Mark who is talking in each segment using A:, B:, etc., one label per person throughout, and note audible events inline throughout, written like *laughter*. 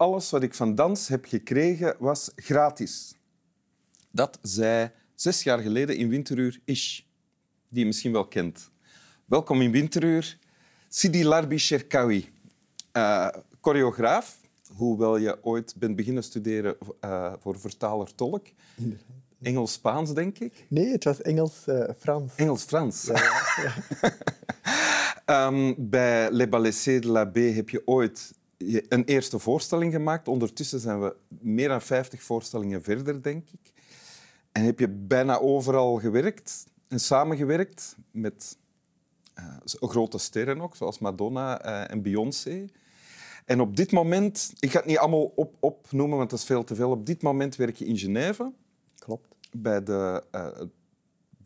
A: alles wat ik van dans heb gekregen was gratis. Dat zei zes jaar geleden in Winteruur Ish, die je misschien wel kent. Welkom in Winteruur, Sidi Larbi Sherkawi, uh, choreograaf, hoewel je ooit bent beginnen studeren uh, voor vertaler-tolk. Engels-Spaans, denk ik?
B: Nee, het was Engels-Frans.
A: Uh, Engels-Frans. Ja, ja. um, *laughs* bij Les Balaissés de la B heb je ooit een eerste voorstelling gemaakt. Ondertussen zijn we meer dan 50 voorstellingen verder, denk ik. En heb je bijna overal gewerkt en samengewerkt met uh, grote sterren ook, zoals Madonna uh, en Beyoncé. En op dit moment, ik ga het niet allemaal op, opnoemen, want dat is veel te veel. Op dit moment werk je in Genève.
B: Klopt.
A: Bij de...
B: Uh,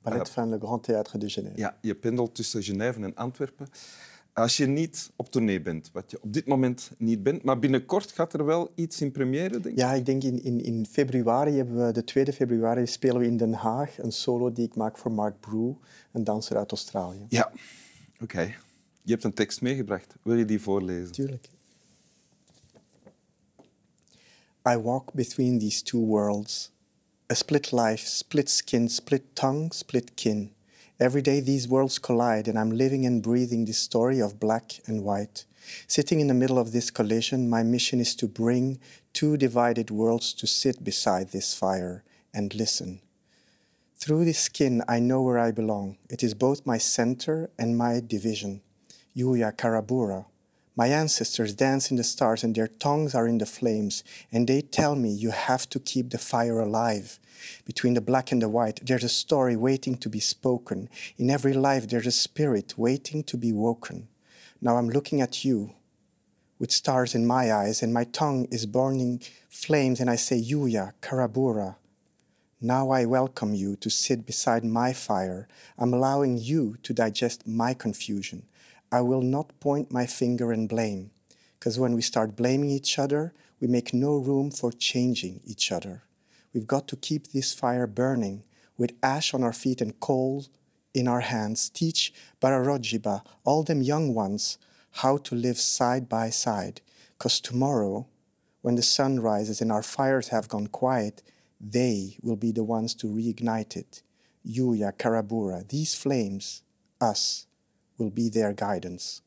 B: Ballet van Le Grand Théâtre de Genève.
A: Ja, je pendelt tussen Genève en Antwerpen. Als je niet op tournee bent, wat je op dit moment niet bent, maar binnenkort gaat er wel iets in première, denk ik?
B: Ja, ik denk in, in, in februari, hebben we, de 2 februari, spelen we in Den Haag een solo die ik maak voor Mark Brew, een danser uit Australië.
A: Ja, oké. Je hebt een tekst meegebracht. Wil je die voorlezen?
B: Tuurlijk. I walk between these two worlds. A split life, split skin, split tongue, split kin. Every day these worlds collide, and I'm living and breathing this story of black and white. Sitting in the middle of this collision, my mission is to bring two divided worlds to sit beside this fire and listen. Through this skin, I know where I belong. It is both my center and my division. Yuya Karabura. My ancestors dance in the stars, and their tongues are in the flames, and they tell me you have to keep the fire alive. Between the black and the white, there's a story waiting to be spoken. In every life, there's a spirit waiting to be woken. Now I'm looking at you with stars in my eyes, and my tongue is burning flames, and I say, Yuya, Karabura. Now I welcome you to sit beside my fire. I'm allowing you to digest my confusion. I will not point my finger and blame, because when we start blaming each other, we make no room for changing each other. We've got to keep this fire burning with ash on our feet and coal in our hands. Teach Bararojiba, all them young ones, how to live side by side. Because tomorrow, when the sun rises and our fires have gone quiet, they will be the ones to reignite it. Yuya, Karabura, these flames, us, will be their guidance.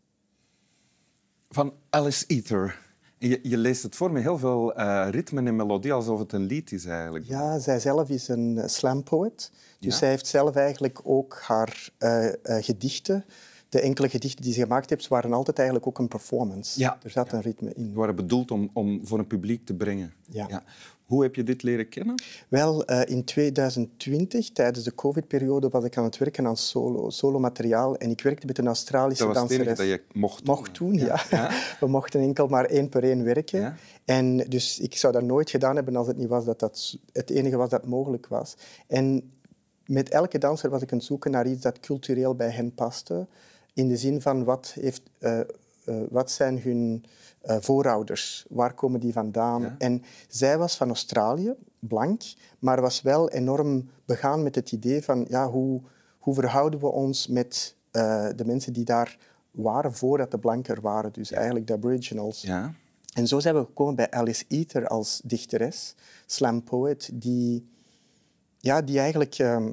A: Van Alice Ether. Je, je, leest het voor met heel veel uh, ritme en melodie, alsof het een lied is eigenlijk.
B: Ja, zij zelf is een slam poet. Dus ja. zij heeft zelf eigenlijk ook haar uh, uh, gedichten. De enkele gedichten die ze gemaakt heeft, waren altijd eigenlijk ook een performance.
A: Ja.
B: Er zat
A: ja.
B: een ritme in.
A: Die waren bedoeld om, om voor een publiek te brengen.
B: Ja.
A: Hoe heb je dit leren kennen?
B: Wel, in 2020, tijdens de covid-periode, was ik aan het werken aan solo, solo materiaal. En ik werkte met een Australische
A: dat was
B: danseres.
A: dat je mocht
B: doen? Mocht doen, ja. ja. *laughs* We mochten enkel maar één per één werken.
A: Ja.
B: En dus ik zou dat nooit gedaan hebben als het niet was dat dat het enige was dat mogelijk was. En met elke danser was ik aan het zoeken naar iets dat cultureel bij hen paste. In de zin van wat, heeft, uh, wat zijn hun uh, voorouders? Waar komen die vandaan?
A: Ja.
B: En zij was van Australië, blank, maar was wel enorm begaan met het idee van ja, hoe, hoe verhouden we ons met de mensen die daar waren voordat de blanken er waren. Dus
A: ja.
B: eigenlijk de aboriginals.
A: Ja.
B: En zo zijn we gekomen bij Alice Eater als dichteres, slam poet, die, ja, die eigenlijk uh,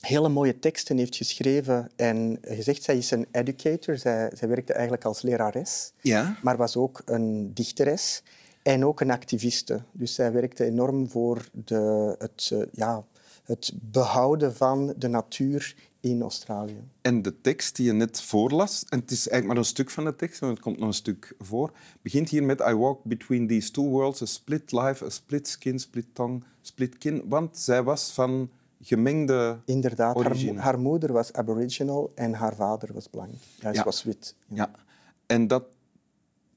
B: hele mooie teksten heeft geschreven en gezegd, zij is een educator, zij, zij werkte eigenlijk als lerares,
A: ja.
B: maar was ook een dichteres en ook een activiste. Dus zij werkte enorm voor de, het, uh, ja, het behouden van de natuur in Australië.
A: En de tekst die je net voorlas, en het is eigenlijk maar een stuk van de tekst, want het komt nog een stuk voor, begint hier met I walk between these two worlds, a split life, a split skin, split tongue, split kin. Want zij was van gemengde
B: Inderdaad,
A: origine.
B: haar, haar, moeder was aboriginal en haar vader was blank. Ja. was wit. Ja.
A: En dat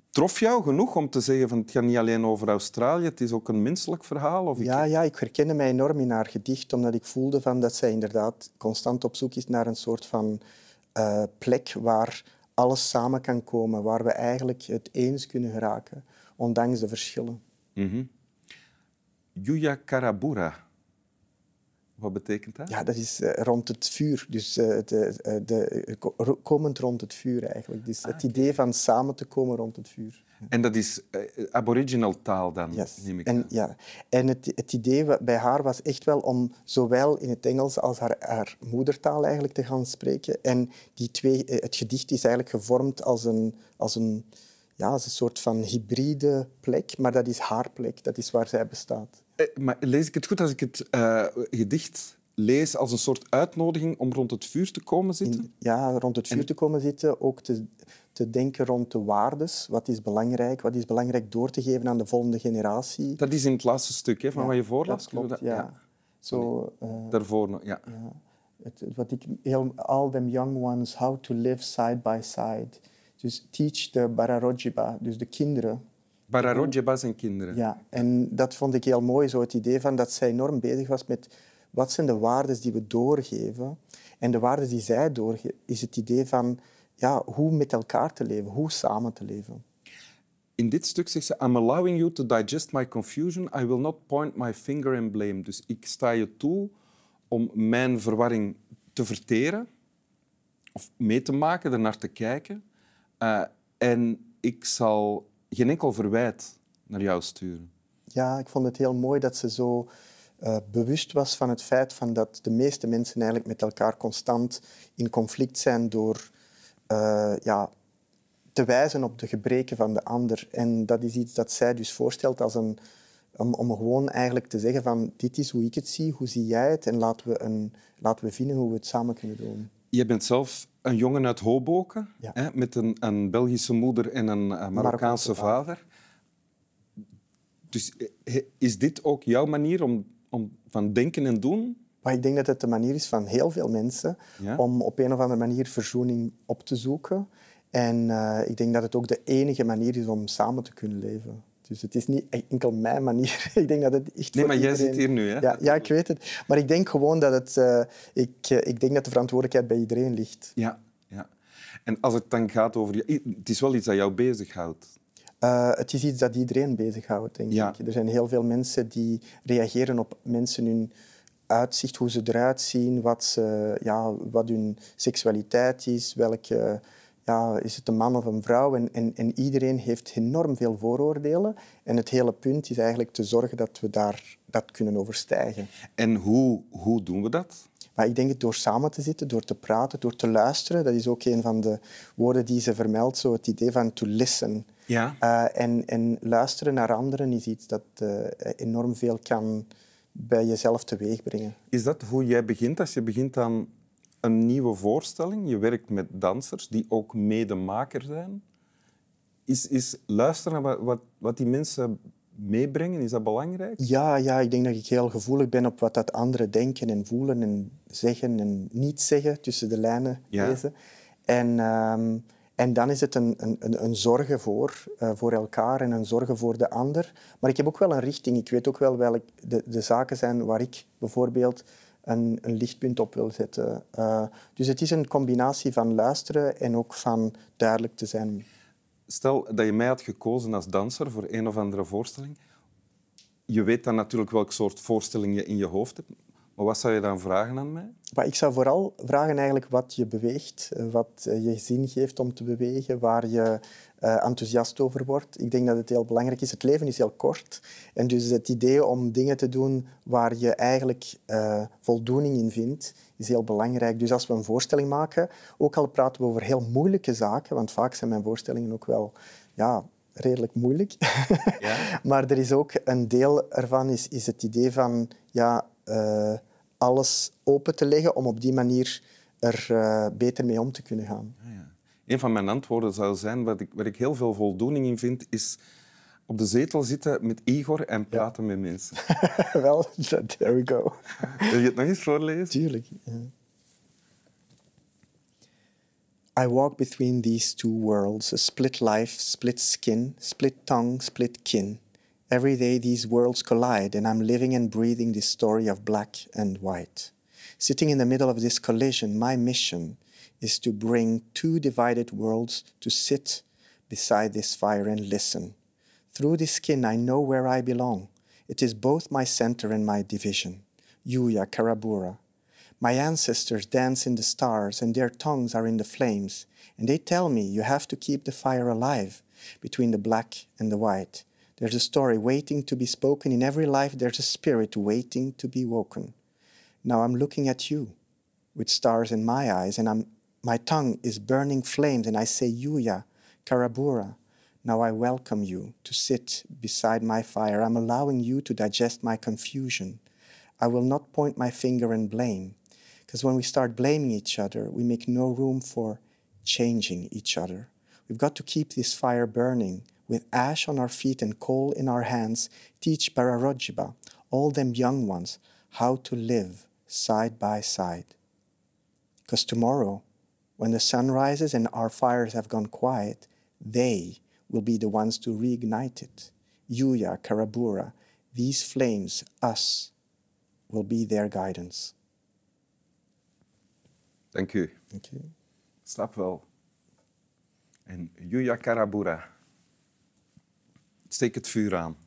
A: trof jou genoeg om te zeggen van het gaat niet alleen over Australië, het is ook een menselijk verhaal? Of ik-
B: Ja, ja, ik herkende mij enorm in haar gedicht, omdat ik voelde van dat zij inderdaad constant op zoek is naar een soort van eh, plek waar alles samen kan komen, waar we eigenlijk het eens kunnen geraken, ondanks de verschillen.
A: Mhm. Yuya Karabura. Wat betekent dat?
B: Ja, dat is eh, rond het vuur. Dus eh, de, eh, de, ko- komend rond het vuur eigenlijk. Dus het idee van samen te komen rond het vuur.
A: En dat is aboriginal taal dan,
B: Yes.
A: neem ik
B: En,
A: aan.
B: ja. en het, het idee bij haar was echt wel om zowel in het Engels als haar, haar moedertaal eigenlijk te gaan spreken. En die twee, het gedicht is eigenlijk gevormd als een, als een, ja, als een soort van hybride plek, maar dat is haar plek, dat is waar zij bestaat.
A: Eh, Maar lees ik het goed als ik het eh, gedicht lees als een soort uitnodiging om rond het vuur te komen zitten?
B: In- ja, rond het vuur
A: En-
B: te komen zitten, ook te, te denken rond de waardes. Wat is belangrijk? Wat is belangrijk door te geven aan de volgende generatie?
A: Dat is in het laatste stuk hè, van
B: Ja,
A: wat je voorlas.
B: dat klopt,
A: we
B: ja. Zo, eh,
A: Daarvoor nog, ja.
B: het- wat ik heel, all them young ones how to live side by side. Dus teach the Bararojiba, dus de kinderen.
A: Bararojeba zijn kinderen.
B: Ja, en dat vond ik heel mooi, zo het idee van dat zij enorm bezig was met wat zijn de waarden die we doorgeven. En de waarden die zij doorgeven, is het idee van ja, hoe met elkaar te leven, hoe samen te leven.
A: In dit stuk zegt ze: I'm allowing you to digest my confusion. I will not point my finger and blame. Dus ik sta je toe om mijn verwarring te verteren of mee te maken, ernaar te kijken. Eh, en ik zal geen enkel verwijt naar jou sturen.
B: Ja, ik vond het heel mooi dat ze zo eh, bewust was van het feit van dat de meeste mensen eigenlijk met elkaar constant in conflict zijn door eh, ja, te wijzen op de gebreken van de ander. En dat is iets dat zij dus voorstelt als een, om, om gewoon eigenlijk te zeggen van dit is hoe ik het zie, hoe zie jij het en laten we, een, laten we vinden hoe we het samen kunnen doen.
A: Je bent zelf een jongen uit Hoboken,
B: Ja.
A: hè, met een, een Belgische moeder en een eh, Marokkaanse
B: Marokkaanse
A: vader. Dus eh, is dit ook jouw manier om, om van denken en doen?
B: Maar ik denk dat het de manier is van heel veel mensen
A: Ja?
B: om op een of andere manier verzoening op te zoeken. En eh, ik denk dat het ook de enige manier is om samen te kunnen leven. Dus het is niet enkel mijn manier. *laughs* ik denk dat het echt
A: Nee, maar jij zit hier nu, hè?
B: Ja, ja, ik weet het. Maar ik denk gewoon dat het... eh, ik, eh, ik denk dat de verantwoordelijkheid bij iedereen ligt.
A: Ja, ja. En als het dan gaat over... je- Het is wel iets dat jou bezighoudt.
B: Eh, het is iets dat iedereen bezighoudt, denk
A: Ja.
B: ik. Er zijn heel veel mensen die reageren op mensen hun uitzicht, hoe ze eruit zien, wat, ze, ja, wat hun seksualiteit is, welke, ja, is het een man of een vrouw. En, en, en iedereen heeft enorm veel vooroordelen. En het hele punt is eigenlijk te zorgen dat we daar, dat kunnen overstijgen.
A: En hoe, hoe doen we dat?
B: Maar ik denk het door samen te zitten, door te praten, door te luisteren. Dat is ook een van de woorden die ze vermeldt, zo het idee van to listen.
A: Ja.
B: Uh, en, en luisteren naar anderen is iets dat uh, enorm veel kan bij jezelf teweegbrengen.
A: Is dat hoe jij begint als je begint aan een nieuwe voorstelling? Je werkt met dansers die ook medemaker zijn. Is, is luisteren naar wat, wat, die mensen meebrengen, is dat belangrijk?
B: Ja, ja, ik denk dat ik heel gevoelig ben op wat dat anderen denken en voelen en zeggen en niet zeggen, tussen de lijnen
A: Ja.
B: lezen. En, um, en dan is het een, een, een zorgen voor, uh, voor elkaar en een zorgen voor de ander. Maar ik heb ook wel een richting. Ik weet ook wel welke de, de zaken zijn waar ik bijvoorbeeld een, lichtpunt op wil zetten. Uh, dus het is een combinatie van luisteren en ook van duidelijk te zijn.
A: Stel dat je mij had gekozen als danser voor een of andere voorstelling. Je weet dan natuurlijk welk soort voorstelling je in je hoofd hebt. Maar wat zou je dan vragen aan mij?
B: Maar ik zou vooral vragen eigenlijk wat je beweegt, wat je zin geeft om te bewegen, waar je uh, enthousiast over wordt. Ik denk dat het heel belangrijk is. Het leven is heel kort. En dus het idee om dingen te doen waar je eigenlijk uh, voldoening in vindt, is heel belangrijk. Dus als we een voorstelling maken, ook al praten we over heel moeilijke zaken, want vaak zijn mijn voorstellingen ook wel ja, redelijk moeilijk.
A: Ja. *laughs*
B: maar er is ook een deel ervan, is, is het idee van... Ja, uh, alles open te leggen om op die manier er uh, beter mee om te kunnen gaan.
A: Ah, ja. Een van mijn antwoorden zou zijn, wat ik, waar ik heel veel voldoening in vind, is op de zetel zitten met Igor en praten ja. met mensen. *laughs*
B: Wel, there we go.
A: Wil je het nog eens voorlezen?
B: Tuurlijk. I walk between these two worlds, a split life, split skin, split tongue, split kin. Every day these worlds collide, and I'm living and breathing this story of black and white. Sitting in the middle of this collision, my mission is to bring two divided worlds to sit beside this fire and listen. Through this skin, I know where I belong. It is both my center and my division. Yuya Karabura. My ancestors dance in the stars, and their tongues are in the flames, and they tell me you have to keep the fire alive between the black and the white. There's a story waiting to be spoken. In every life, there's a spirit waiting to be woken. Now I'm looking at you with stars in my eyes, and I'm, my tongue is burning flames, and I say, Yuya, Karabura. Now I welcome you to sit beside my fire. I'm allowing you to digest my confusion. I will not point my finger and blame, because when we start blaming each other, we make no room for changing each other. We've got to keep this fire burning with ash on our feet and coal in our hands, teach Pararojiba, all them young ones, how to live side by side. Because tomorrow, when the sun rises and our fires have gone quiet, they will be the ones to reignite it. Yuya, Karabura, these flames, us, will be their guidance.
A: Dank u.
B: Thank you.
A: Slap well. And Yuya Karabura. Steek het vuur aan.